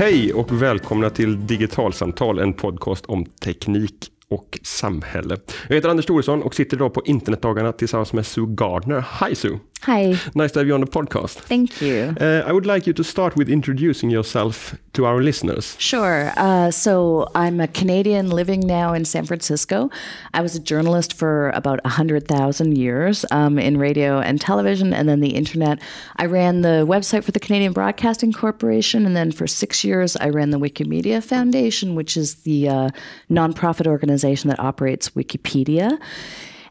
Hej och välkomna till Digitalsamtal, en podcast om teknik och samhälle. Jag heter Anders Thoresson och sitter idag på internetdagarna tillsammans med Sue Gardner. Hej Sue! Hi. Nice to have you on the podcast. Thank you. Uh, I would like you to start with introducing yourself to our listeners. Sure. Uh, so I'm a Canadian living now in San Francisco. I was a journalist for about 100,000 years um, in radio and television and then the internet. I ran the website for the Canadian Broadcasting Corporation and then for six years I ran the Wikimedia Foundation, which is the uh, nonprofit organization that operates Wikipedia.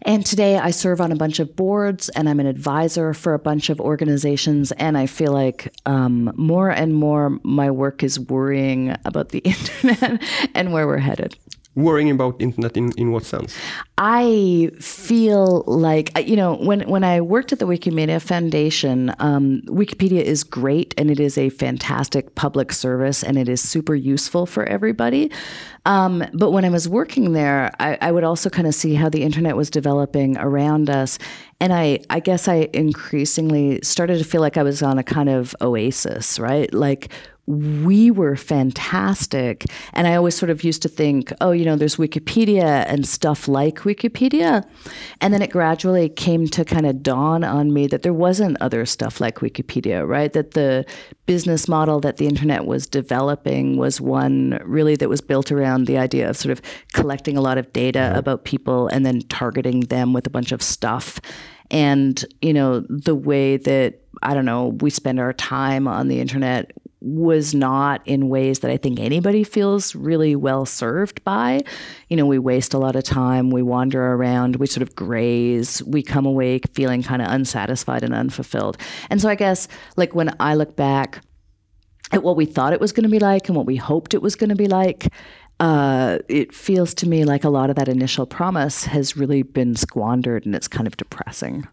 And today I serve on a bunch of boards and I'm an advisor for a bunch of organizations. And I feel like um, more and more my work is worrying about the internet and where we're headed. Worrying about internet in, in what sense? I feel like you know when when I worked at the Wikimedia Foundation, um, Wikipedia is great and it is a fantastic public service and it is super useful for everybody. Um, but when I was working there, I, I would also kind of see how the internet was developing around us, and I I guess I increasingly started to feel like I was on a kind of oasis, right? Like we were fantastic. And I always sort of used to think, oh, you know, there's Wikipedia and stuff like Wikipedia. And then it gradually came to kind of dawn on me that there wasn't other stuff like Wikipedia, right? That the business model that the internet was developing was one really that was built around the idea of sort of collecting a lot of data mm-hmm. about people and then targeting them with a bunch of stuff. And, you know, the way that I don't know, we spend our time on the internet was not in ways that I think anybody feels really well served by. You know, we waste a lot of time, we wander around, we sort of graze, we come awake feeling kind of unsatisfied and unfulfilled. And so I guess, like, when I look back at what we thought it was going to be like and what we hoped it was going to be like, uh, it feels to me like a lot of that initial promise has really been squandered and it's kind of depressing.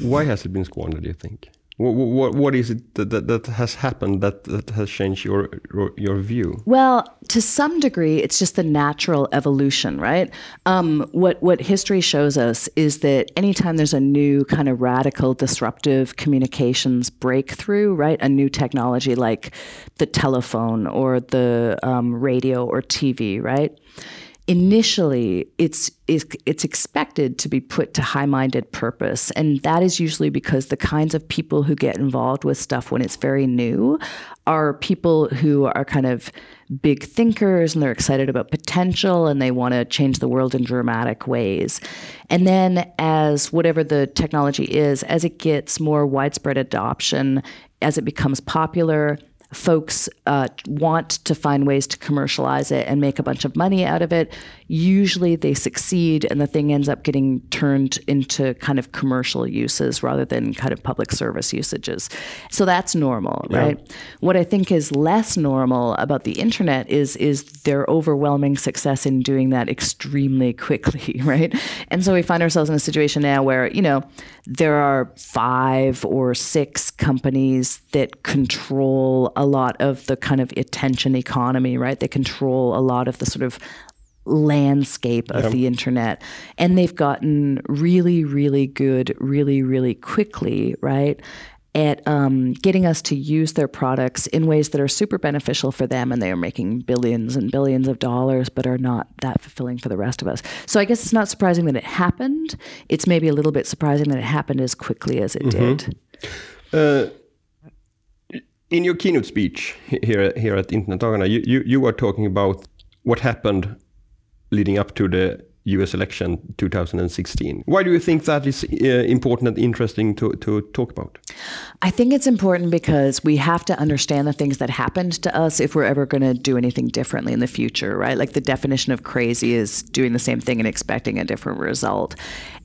Why has it been squandered, do you think? What, what, what is it that, that, has happened that, that has changed your, your view? Well, to some degree, it's just the natural evolution, right? Um, what, what history shows us is that anytime there's a new kind of radical disruptive communications breakthrough, right? A new technology like the telephone or the um, radio or TV, right? Initially it's it's expected to be put to high-minded purpose and that is usually because the kinds of people who get involved with stuff when it's very new are people who are kind of big thinkers and they're excited about potential and they want to change the world in dramatic ways. And then as whatever the technology is as it gets more widespread adoption as it becomes popular folks uh, want to find ways to commercialize it and make a bunch of money out of it. Usually they succeed and the thing ends up getting turned into kind of commercial uses rather than kind of public service usages. So that's normal, yeah. right? What I think is less normal about the internet is is their overwhelming success in doing that extremely quickly, right? And so we find ourselves in a situation now where, you know, there are five or six companies that control a lot of the kind of attention economy, right? They control a lot of the sort of landscape of yep. the internet. And they've gotten really, really good, really, really quickly, right? At um, getting us to use their products in ways that are super beneficial for them, and they are making billions and billions of dollars, but are not that fulfilling for the rest of us. So I guess it's not surprising that it happened. It's maybe a little bit surprising that it happened as quickly as it mm-hmm. did. Uh, in your keynote speech here here at Internetdagarna, you, you you were talking about what happened leading up to the US election 2016. Why do you think that is uh, important and interesting to, to talk about? I think it's important because we have to understand the things that happened to us if we're ever going to do anything differently in the future, right? Like the definition of crazy is doing the same thing and expecting a different result.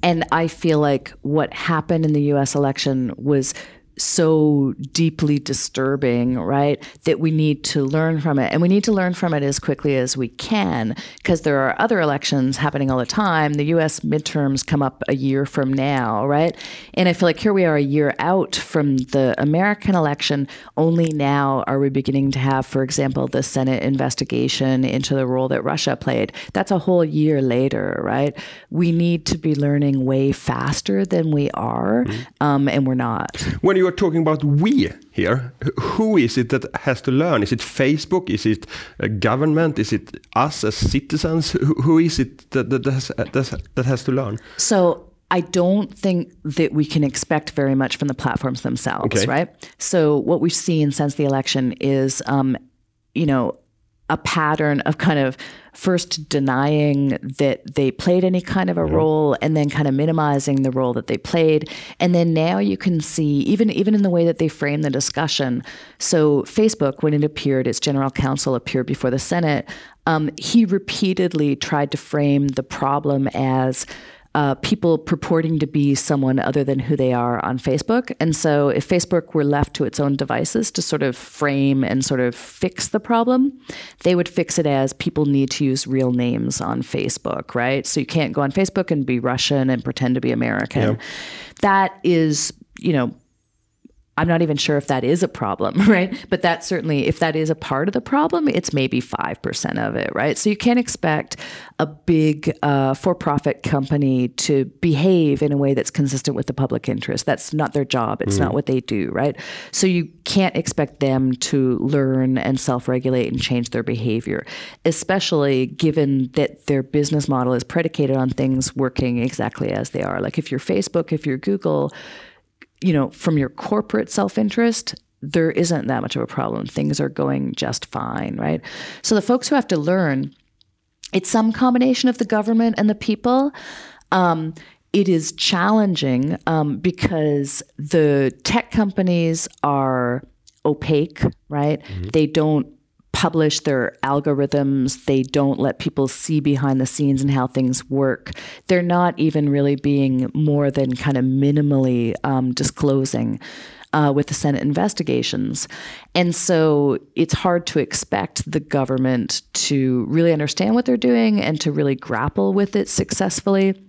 And I feel like what happened in the US election was so deeply disturbing, right? That we need to learn from it. And we need to learn from it as quickly as we can because there are other elections happening all the time. The US midterms come up a year from now, right? And I feel like here we are a year out from the American election. Only now are we beginning to have, for example, the Senate investigation into the role that Russia played. That's a whole year later, right? We need to be learning way faster than we are, mm-hmm. um, and we're not. When you you are talking about we here, who is it that has to learn? Is it Facebook? Is it a government? Is it us as citizens? Who, who is it that, that, has, that has to learn? So I don't think that we can expect very much from the platforms themselves, okay. right? So what we've seen since the election is, um, you know, a pattern of kind of first denying that they played any kind of a role and then kind of minimizing the role that they played. And then now you can see even even in the way that they frame the discussion. So facebook when it appeared its general counsel appeared before the senate um, he repeatedly tried to frame the problem as uh, people purporting to be someone other than who they are on Facebook. And so, if Facebook were left to its own devices to sort of frame and sort of fix the problem, they would fix it as people need to use real names on Facebook, right? So, you can't go on Facebook and be Russian and pretend to be American. Yeah. That is, you know, I'm not even sure if that is a problem, right? But that certainly, if that is a part of the problem, it's maybe 5% of it, right? So you can't expect a big uh, for profit company to behave in a way that's consistent with the public interest. That's not their job, it's mm. not what they do, right? So you can't expect them to learn and self regulate and change their behavior, especially given that their business model is predicated on things working exactly as they are. Like if you're Facebook, if you're Google, you know, from your corporate self interest, there isn't that much of a problem. Things are going just fine, right? So the folks who have to learn, it's some combination of the government and the people. Um, it is challenging um, because the tech companies are opaque, right? Mm-hmm. They don't publish their algorithms. They don't let people see behind the scenes and how things work. They're not even really being more than kind of minimally um, disclosing. Uh, with the Senate investigations. And so it's hard to expect the government to really understand what they're doing and to really grapple with it successfully.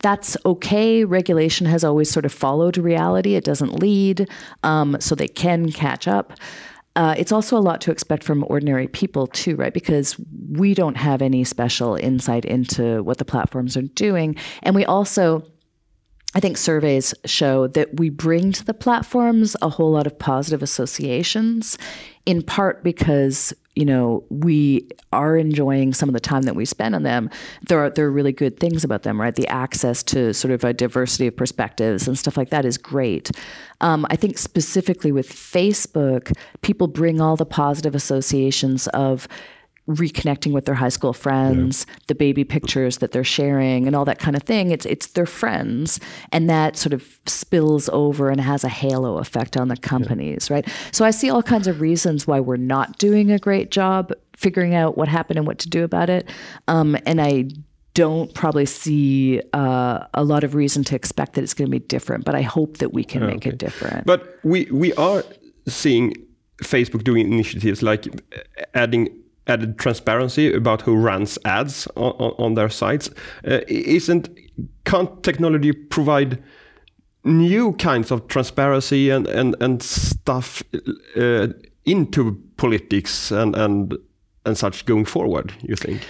That's okay. Regulation has always sort of followed reality, it doesn't lead, um, so they can catch up. Uh, it's also a lot to expect from ordinary people too, right? Because we don't have any special insight into what the platforms are doing, and we also I think surveys show that we bring to the platforms a whole lot of positive associations, in part because you know we are enjoying some of the time that we spend on them. There are there are really good things about them, right? The access to sort of a diversity of perspectives and stuff like that is great. Um, I think specifically with Facebook, people bring all the positive associations of reconnecting with their high school friends, yeah. the baby pictures that they're sharing and all that kind of thing. It's it's their friends and that sort of spills over and has a halo effect on the companies, yeah. right? So I see all kinds of reasons why we're not doing a great job figuring out what happened and what to do about it. Um, and I don't probably see uh, a lot of reason to expect that it's going to be different, but I hope that we can okay. make it different. But we we are seeing Facebook doing initiatives like adding added transparency about who runs ads on, on their sites. Uh, isn't can't technology provide new kinds of transparency and and and stuff uh, into politics and and and such going forward? You think?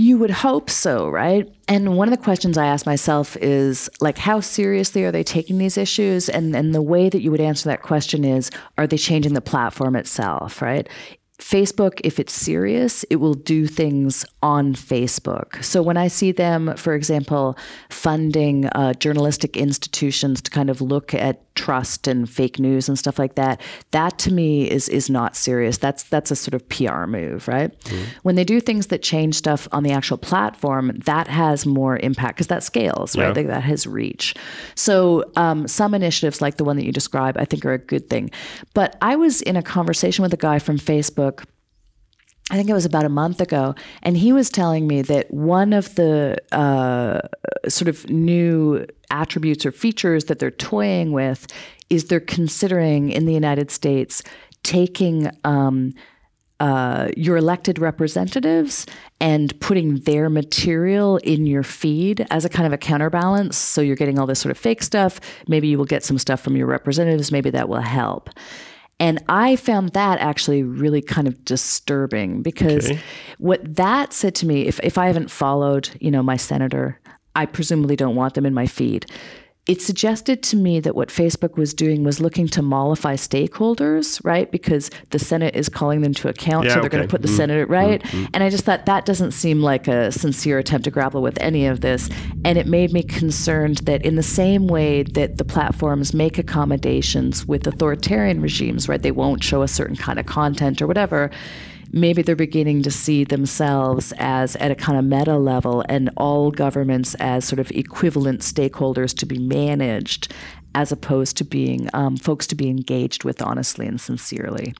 You would hope so, right? And one of the questions I ask myself is like how seriously are they taking these issues? And and the way that you would answer that question is are they changing the platform itself, right? Facebook, if it's serious, it will do things on Facebook. So when I see them, for example, funding uh, journalistic institutions to kind of look at trust and fake news and stuff like that, that to me is is not serious. That's that's a sort of PR move, right? Mm. When they do things that change stuff on the actual platform, that has more impact because that scales, right? Yeah. That has reach. So um, some initiatives like the one that you describe, I think, are a good thing. But I was in a conversation with a guy from Facebook I think it was about a month ago, and he was telling me that one of the uh, sort of new attributes or features that they're toying with is they're considering in the United States taking um, uh, your elected representatives and putting their material in your feed as a kind of a counterbalance. So you're getting all this sort of fake stuff. Maybe you will get some stuff from your representatives. Maybe that will help. And I found that actually really kind of disturbing because okay. what that said to me, if, if I haven't followed, you know, my senator, I presumably don't want them in my feed. It suggested to me that what Facebook was doing was looking to mollify stakeholders, right? Because the Senate is calling them to account, Yeah, so they're okay. going to put the mm, Senate right. Mm, mm. And I just thought that doesn't seem like a sincere attempt to grapple with any of this. And it made me concerned that in the same way that the platforms make accommodations with authoritarian regimes, right? They won't show a certain kind of content or whatever maybe they're beginning to see themselves as at a kind of meta level and all governments as sort of equivalent stakeholders to be managed as opposed to being um, folks to be engaged with honestly and sincerely.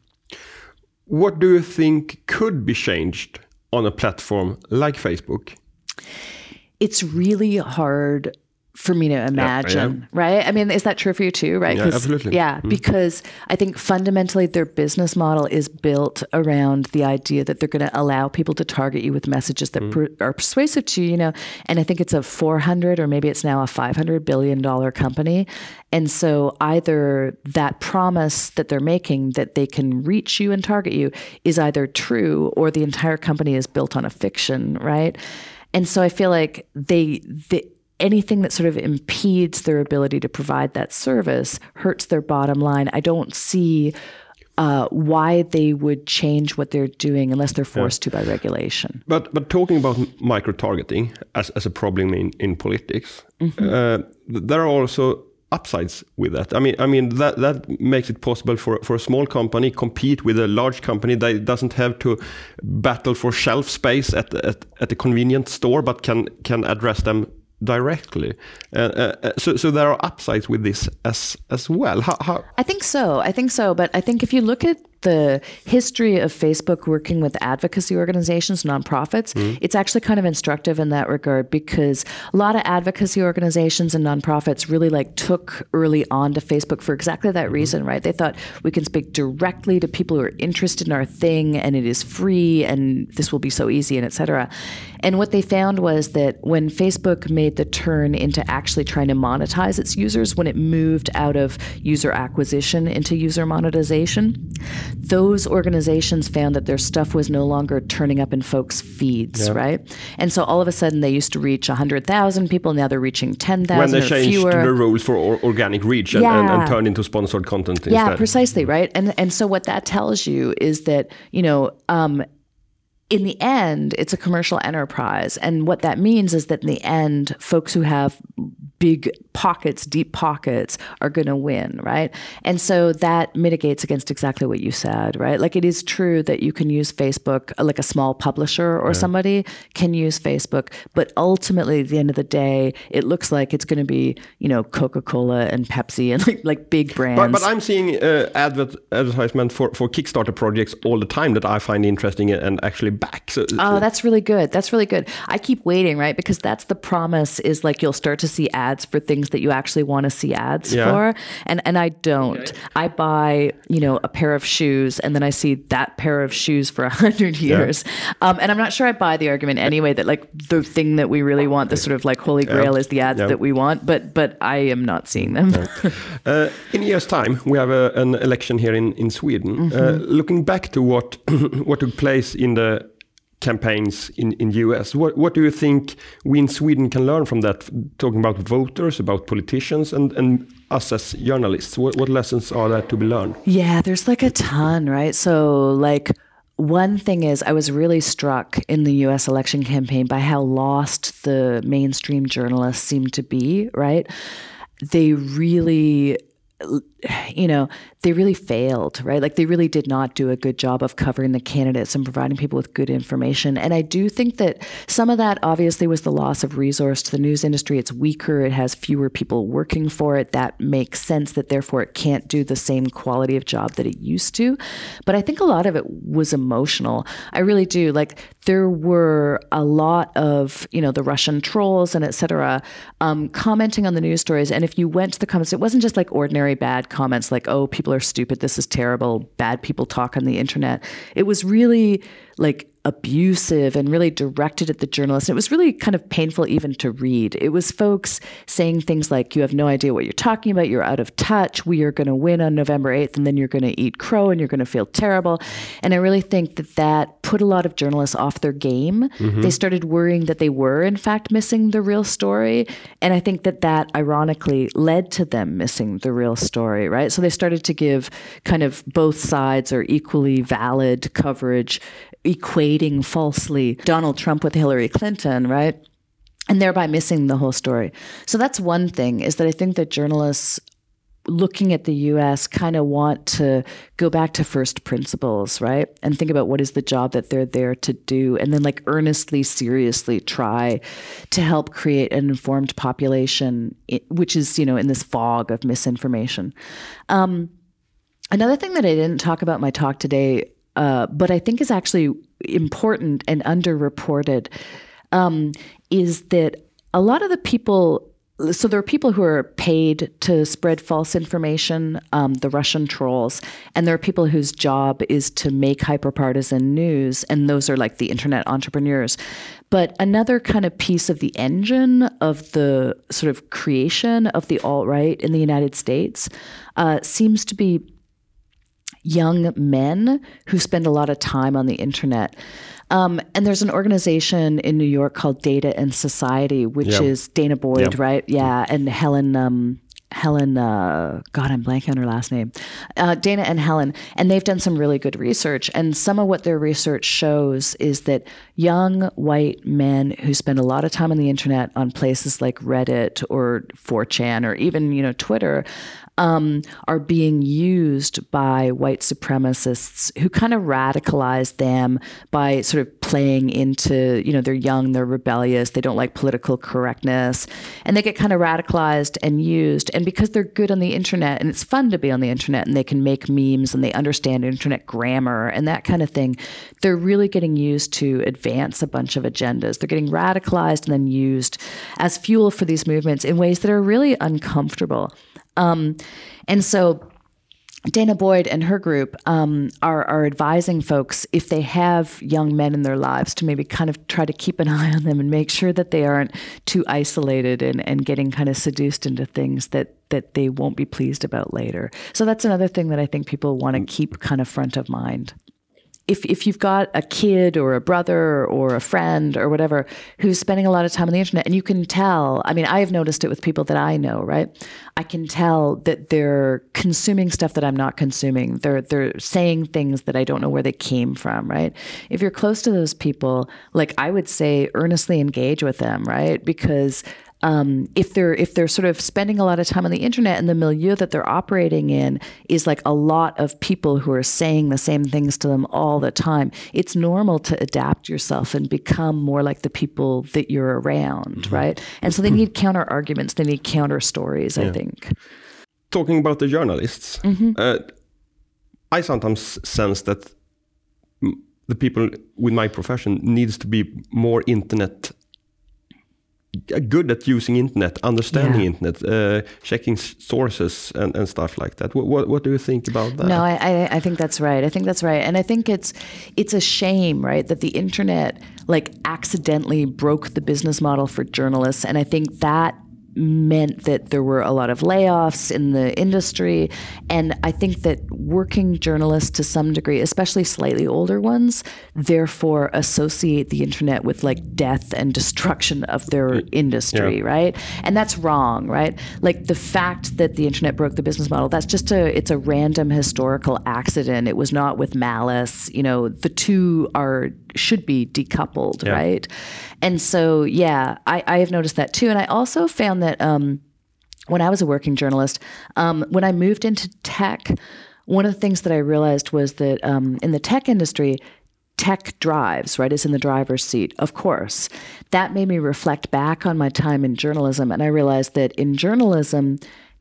What do you think could be changed on a platform like Facebook? It's really hard for me to imagine, right? I mean, is that true for you too, right? Yeah, absolutely. Yeah, mm. because I think fundamentally their business model is built around the idea that they're going to allow people to target you with messages that mm. per- are persuasive to you, you know. And I think it's a 400 or maybe it's now a 500 billion dollar company. And so either that promise that they're making that they can reach you and target you is either true or the entire company is built on a fiction, right? And so I feel like they, they anything that sort of impedes their ability to provide that service hurts their bottom line. I don't see uh, why they would change what they're doing unless they're forced to by regulation. But but talking about micro targeting as, as a problem in, in politics, uh, there are also upsides with that. I mean, I mean that that makes it possible for for a small company compete with a large company that doesn't have to battle for shelf space at at, at a convenient store, but can can address them directly. Uh, uh, uh, so so there are upsides with this as as well. How, how I think so. I think so. But I think if you look at the history of Facebook working with advocacy organizations, nonprofits, it's actually kind of instructive in that regard because a lot of advocacy organizations and nonprofits really like took early on to Facebook for exactly that reason, right? They thought we can speak directly to people who are interested in our thing and it is free and this will be so easy and et cetera. And what they found was that when Facebook made the turn into actually trying to monetize its users, when it moved out of user acquisition into user monetization, those organizations found that their stuff was no longer turning up in folks' feeds, right? And so all of a sudden they used to reach 100,000 people, now they're reaching 10,000 when they changed fewer. the rules for or, organic reach and, and, and turned into sponsored content instead. Yeah, precisely, right? And and so what that tells you is that, you know, um in the end, it's a commercial enterprise. And what that means is that in the end, folks who have big pockets, deep pockets, are going to win, right? And so that mitigates against exactly what you said, right? Like it is true that you can use Facebook, like a small publisher or somebody can use Facebook, but ultimately, at the end of the day, it looks like it's going to be, you know, Coca Cola and Pepsi and like, like big brands. But, but I'm seeing uh, advert advertisement for, for Kickstarter projects all the time that I find interesting and actually back. So, Oh, that's really good. That's really good. I keep waiting, right? Because that's the promise is like you'll start to see ads for things that you actually want to see ads Yeah. for. And and I don't. I buy, you know, a pair of shoes and then I see that pair of shoes for a hundred years. Um, and I'm not sure I buy the argument anyway that like the thing that we really want, the sort of like holy grail is the ads Yeah. that we want, but but I am not seeing them. Uh, in a year's time, we have a, an election here in, in Sweden. Mm-hmm. Uh, looking back to what what took place in the campaigns in in US, what what do you think we in Sweden can learn from that? Talking about voters, about politicians, and and us as journalists, what, what lessons are there to be learned? Yeah, there's like a ton, right? So, like, one thing is, I was really struck in the US election campaign by how lost the mainstream journalists seem to be, right? They really, you know, they really failed, right? Like, they really did not do a good job of covering the candidates and providing people with good information. And I do think that some of that obviously was the loss of resource to the news industry. It's weaker, it has fewer people working for it. That makes sense that therefore it can't do the same quality of job that it used to. But I think a lot of it was emotional. I really do. Like there were a lot of, you know, the Russian trolls and et cetera, um, commenting on the news stories. And if you went to the comments, it wasn't just like ordinary bad comments like, oh, people are stupid, this is terrible, bad people talk on the internet. It was really like abusive and really directed at the journalists. It was really kind of painful even to read. It was folks saying things like, You have no idea what you're talking about. You're out of touch. We are going to win on November 8th, and then you're going to eat crow and you're going to feel terrible. And I really think that that put a lot of journalists off their game. Mm-hmm. They started worrying that they were, in fact, missing the real story. And I think that that ironically led to them missing the real story, right? So they started to give kind of both sides or equally valid coverage equating falsely Donald Trump with Hillary Clinton, right? And thereby missing the whole story. So that's one thing is that I think that journalists looking at the US kind of want to go back to first principles, right? And think about what is the job that they're there to do and then like earnestly seriously try to help create an informed population which is, you know, in this fog of misinformation. Um, another thing that I didn't talk about in my talk today uh, but I think is actually important and underreported, um, is that a lot of the people so there are people who are paid to spread false information, um, the Russian trolls, and there are people whose job is to make hyperpartisan news, and those are like the internet entrepreneurs. But another kind of piece of the engine of the sort of creation of the alt right in the United States uh, seems to be young men who spend a lot of time on the internet. Um, and there's an organization in New York called Data and Society, which yeah. is Danah Boyd, yeah. right? Yeah, and Helen. Um, Helen, uh, God, I'm blanking on her last name. Uh, Danah and Helen, and they've done some really good research. And some of what their research shows is that young white men who spend a lot of time on the internet on places like Reddit or 4chan or even you know Twitter um, are being used by white supremacists who kind of radicalize them by sort of playing into, you know, they're young, they're rebellious, they don't like political correctness, and they get kind of radicalized and used. And because they're good on the internet and it's fun to be on the internet and they can make memes and they understand internet grammar and that kind of thing, they're really getting used to advance a bunch of agendas. They're getting radicalized and then used as fuel for these movements in ways that are really uncomfortable. Um, and so Danah Boyd and her group um, are, are advising folks if they have young men in their lives to maybe kind of try to keep an eye on them and make sure that they aren't too isolated and, and getting kind of seduced into things that that they won't be pleased about later. So that's another thing that I think people want to keep kind of front of mind if if you've got a kid or a brother or a friend or whatever who's spending a lot of time on the internet and you can tell i mean i have noticed it with people that i know right? I can tell that they're consuming stuff that i'm not consuming. They're they're saying things that i don't know where they came from right? If you're close to those people like i would say earnestly engage with them right? Because um, if they're if they're sort of spending a lot of time on the internet and the milieu that they're operating in is like a lot of people who are saying the same things to them all the time, it's normal to adapt yourself and become more like the people that you're around, mm-hmm. right? And so they need counter arguments, they need counter stories. Yeah. I think. Talking about the journalists, mm-hmm. uh, I sometimes sense that the people with my profession needs to be more internet good at using internet, understanding yeah. internet, uh, checking sources and, and stuff like that. What, what, what do you think about that? No, I, I think that's right. I think that's right, and I think it's it's a shame, right, that the internet like accidentally broke the business model for journalists, and I think that meant that there were a lot of layoffs in the industry. And I think that working journalists to some degree, especially slightly older ones, therefore associate the internet with like death and destruction of their industry, yeah. right? And that's wrong, right? Like the fact that the internet broke the business model, that's just a it's a random historical accident. It was not with malice. You know, the two are should be decoupled, yeah. right? And so, yeah, I, I have noticed that too. And I also found that um, when I was a working journalist, um, when I moved into tech, one of the things that I realized was that um, in the tech industry, tech drives, right? Is in the driver's seat, of course. That made me reflect back on my time in journalism. And I realized that in journalism,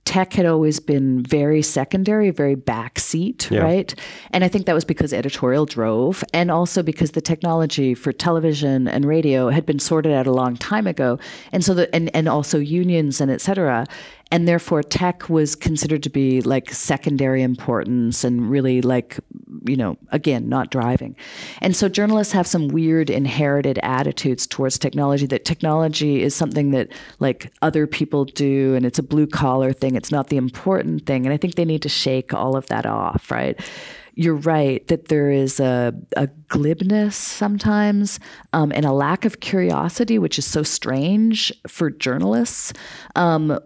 tech had always been very secondary, very backseat, yeah. right? And I think that was because editorial drove, and also because the technology for television and radio had been sorted out a long time ago, and so the and and also unions and et cetera. And therefore tech was considered to be like secondary importance and really like you know again not driving. And so journalists have some weird inherited attitudes towards technology that technology is something that like other people do and it's a blue collar thing. It's not the important thing. And i think they need to shake all of that off right? You're right that there is a, a glibness sometimes um, and a lack of curiosity, which is so strange for journalists. Um,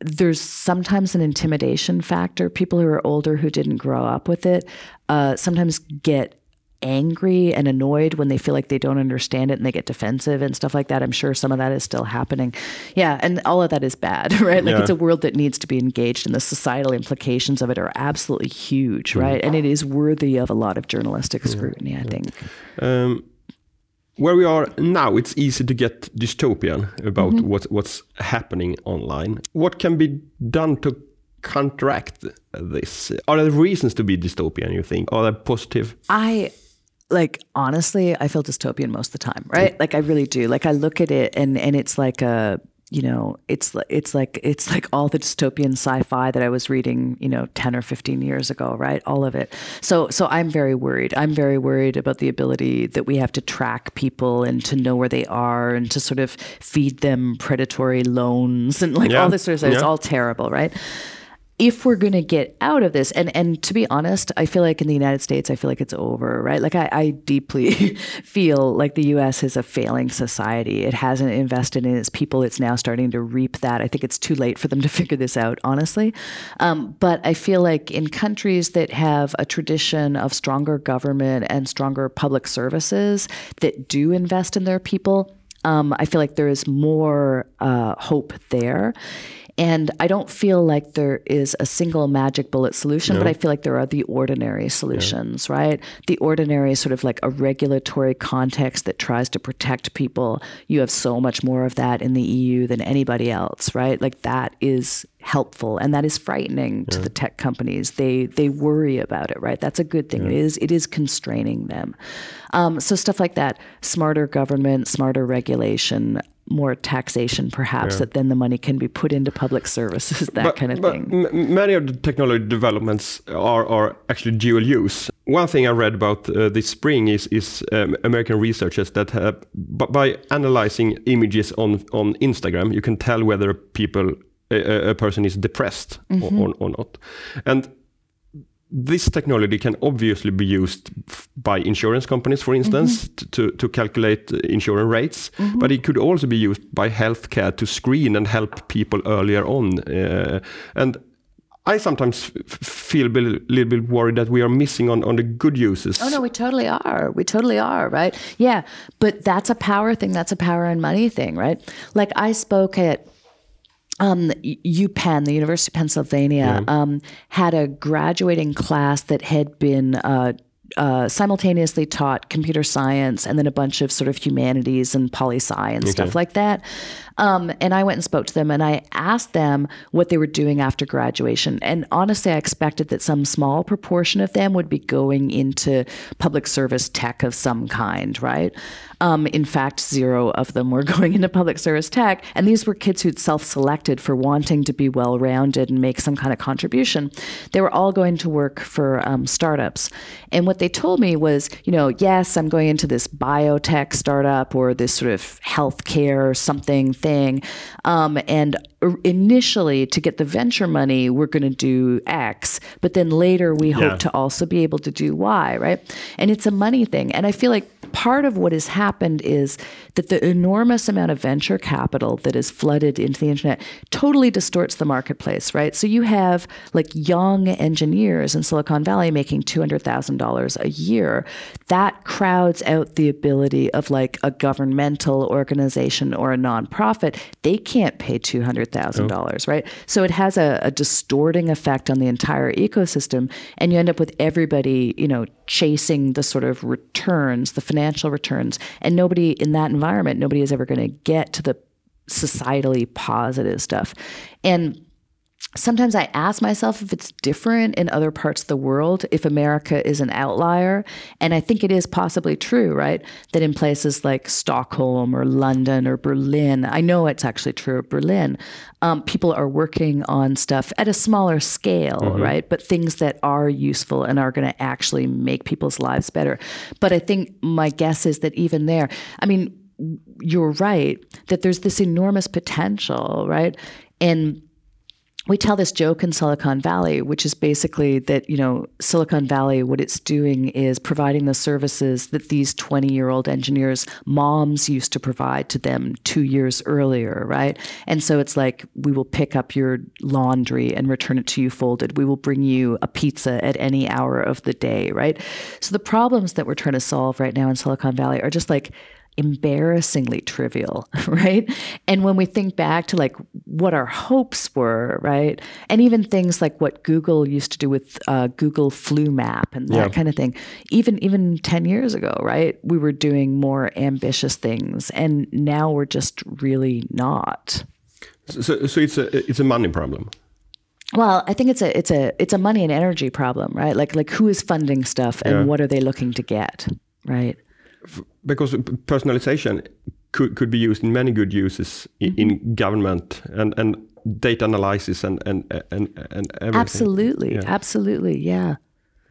there's sometimes an intimidation factor. People who are older who didn't grow up with it uh, sometimes get angry and annoyed when they feel like they don't understand it and they get defensive and stuff like that. I'm sure some of that is still happening. Yeah, and all of that is bad, right? Like yeah. it's a world that needs to be engaged and the societal implications of it are absolutely huge, mm. right? And it is worthy of a lot of journalistic scrutiny, yeah. I think. Um, where we are now, it's easy to get dystopian about mm -hmm. what's what's happening online. What can be done to counteract this? Are there reasons to be dystopian? You think? Are there positive? I like honestly, I feel dystopian most of the time, right? Like I really do. Like I look at it and and it's like a you know, it's it's like it's like all the dystopian sci-fi that I was reading, you know, 10 or 15 years ago, right? All of it. So so I'm very worried. I'm very worried about the ability that we have to track people and to know where they are and to sort of feed them predatory loans and like yeah. all this sort of stuff. Yeah. It's all terrible, right? If we're going to get out of this and and to be honest i feel like in the united states i feel like it's over right? Like i, I deeply feel like the us is a failing society. It hasn't invested in its people. It's now starting to reap that. I think it's too late for them to figure this out honestly. Um, but i feel like in countries that have a tradition of stronger government and stronger public services that do invest in their people um, I feel like there is more uh, hope there. And I don't feel like there is a single magic bullet solution, no. but I feel like there are the ordinary solutions, yeah. right? The ordinary sort of like a regulatory context that tries to protect people. You have so much more of that in the EU than anybody else, right? Like that is helpful and that is frightening yeah. to the tech companies they they worry about it right that's a good thing yeah. it is it is constraining them um, so stuff like that smarter government smarter regulation more taxation, perhaps, yeah. that then the money can be put into public services, that but, kind of thing. many of the technology developments are, are actually dual use. One thing I read about uh, this spring is, is um, American researchers that have, by analyzing images on, on Instagram, you can tell whether people a, a person is depressed mm -hmm. or, or not. And this technology can obviously be used by insurance companies, for instance, mm-hmm. to, to calculate insurance rates, mm-hmm. but it could also be used by healthcare to screen and help people earlier on. Uh, and I sometimes f- feel a little bit worried that we are missing on, on the good uses. Oh, no, we totally are. We totally are, right? Yeah. But that's a power thing. That's a power and money thing, right? Like I spoke at um, UPenn, the University of Pennsylvania, yeah. um, had a graduating class that had been uh, uh, simultaneously taught computer science and then a bunch of sort of humanities and poli sci and okay. stuff like that. Um, and I went and spoke to them and I asked them what they were doing after graduation. And honestly, I expected that some small proportion of them would be going into public service tech of some kind, right? Um, in fact, zero of them were going into public service tech. And these were kids who'd self selected for wanting to be well rounded and make some kind of contribution. They were all going to work for um, startups. And what they told me was, you know, yes, I'm going into this biotech startup or this sort of healthcare something thing. Um, and initially, to get the venture money, we're going to do X, but then later we hope to also be able to do Y, right? And it's a money thing. And I feel like part of what has happened is that the enormous amount of venture capital that is flooded into the internet totally distorts the marketplace, right? So you have like young engineers in Silicon Valley making $200,000 a year. That crowds out the ability of like a governmental organization or a nonprofit. They can't pay $200,000, Oh. right? So it has a, a distorting effect on the entire ecosystem. And you end up with everybody, you know, chasing the sort of returns, the financial returns. And nobody in that environment, nobody is ever going to get to the societally positive stuff. And sometimes I ask myself if it's different in other parts of the world, if America is an outlier. And I think it is possibly true, right? That in places like Stockholm or London or Berlin, I know it's actually true of Berlin, um, people are working on stuff at a smaller scale, mm-hmm. right? But things that are useful and are going to actually make people's lives better. But I think my guess is that even there, I mean, you're right that there's this enormous potential, right? And we tell this joke in Silicon Valley, which is basically that, you know, Silicon Valley, what it's doing is providing the services that these 20 year old engineers' moms used to provide to them two years earlier, right? And so it's like, we will pick up your laundry and return it to you folded. We will bring you a pizza at any hour of the day, right? So the problems that we're trying to solve right now in Silicon Valley are just like, embarrassingly trivial, right? And when we think back to like what our hopes were, right? And even things like what Google used to do with uh, Google Flu Map and that yeah. kind of thing, even even ten years ago, right? We were doing more ambitious things, and now we're just really not. So, so it's a it's a money problem. Well, I think it's a it's a it's a money and energy problem, right? Like like who is funding stuff and yeah. what are they looking to get, right? Because personalization could, could be used in many good uses in, mm-hmm. in government and, and data analysis and and and, and everything. Absolutely, yeah. absolutely, yeah.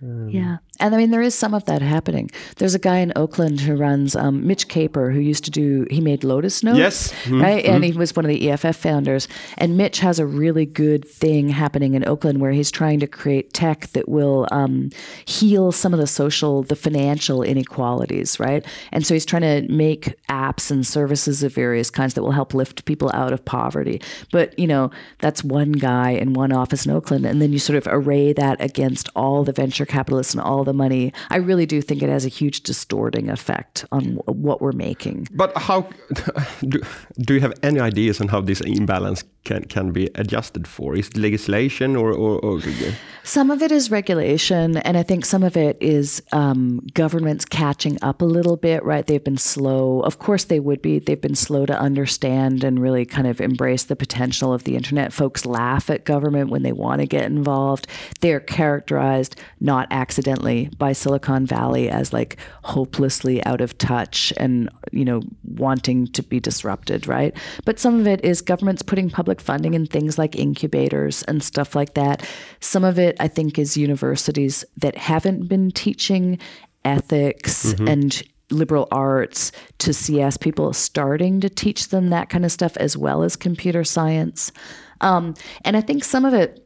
Um, yeah. And I mean, there is some of that happening. There's a guy in Oakland who runs, um, Mitch Kapor, who used to do, he made Lotus Notes. Yes. Mm-hmm. Right. Mm-hmm. And he was one of the EFF founders. And Mitch has a really good thing happening in Oakland where he's trying to create tech that will um, heal some of the social, the financial inequalities. Right. And so he's trying to make apps and services of various kinds that will help lift people out of poverty. But, you know, that's one guy in one office in Oakland. And then you sort of array that against all the venture capitalists and all the money, I really do think it has a huge distorting effect on what we're making. But how do, do you have any ideas on how this imbalance can, can be adjusted for? Is it legislation or, or, or, Some of it is regulation, and I think some of it is um, governments catching up a little bit, right? They've been slow. Of course, they would be. They've been slow to understand and really kind of embrace the potential of the internet. Folks laugh at government when they want to get involved. They're characterized not accidentally by Silicon Valley as like hopelessly out of touch and, you know, wanting to be disrupted, right? But some of it is governments putting public funding in things like incubators and stuff like that. Some of it, I think, is universities that haven't been teaching ethics mm-hmm. and liberal arts to CS people starting to teach them that kind of stuff as well as computer science. Um, and I think some of it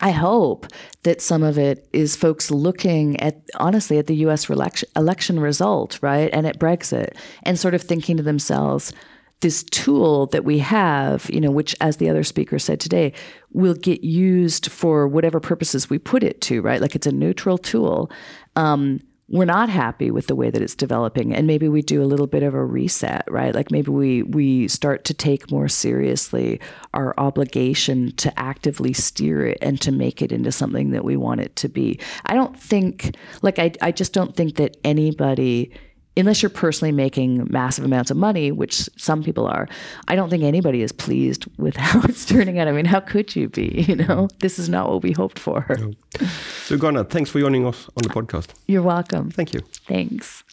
I hope that some of it is folks looking at, honestly, at the US election, election result, right? And at Brexit and sort of thinking to themselves, this tool that we have, you know, which, as the other speaker said today, will get used for whatever purposes we put it to, right? Like it's a neutral tool. Um, we're not happy with the way that it's developing and maybe we do a little bit of a reset right like maybe we we start to take more seriously our obligation to actively steer it and to make it into something that we want it to be i don't think like i, I just don't think that anybody unless you're personally making massive amounts of money, which some people are, I don't think anybody is pleased with how it's turning out. I mean, how could you be? You know, this is not what we hoped for. No. So, Gardner, thanks for joining us on the podcast. You're welcome. Thank you. Thanks.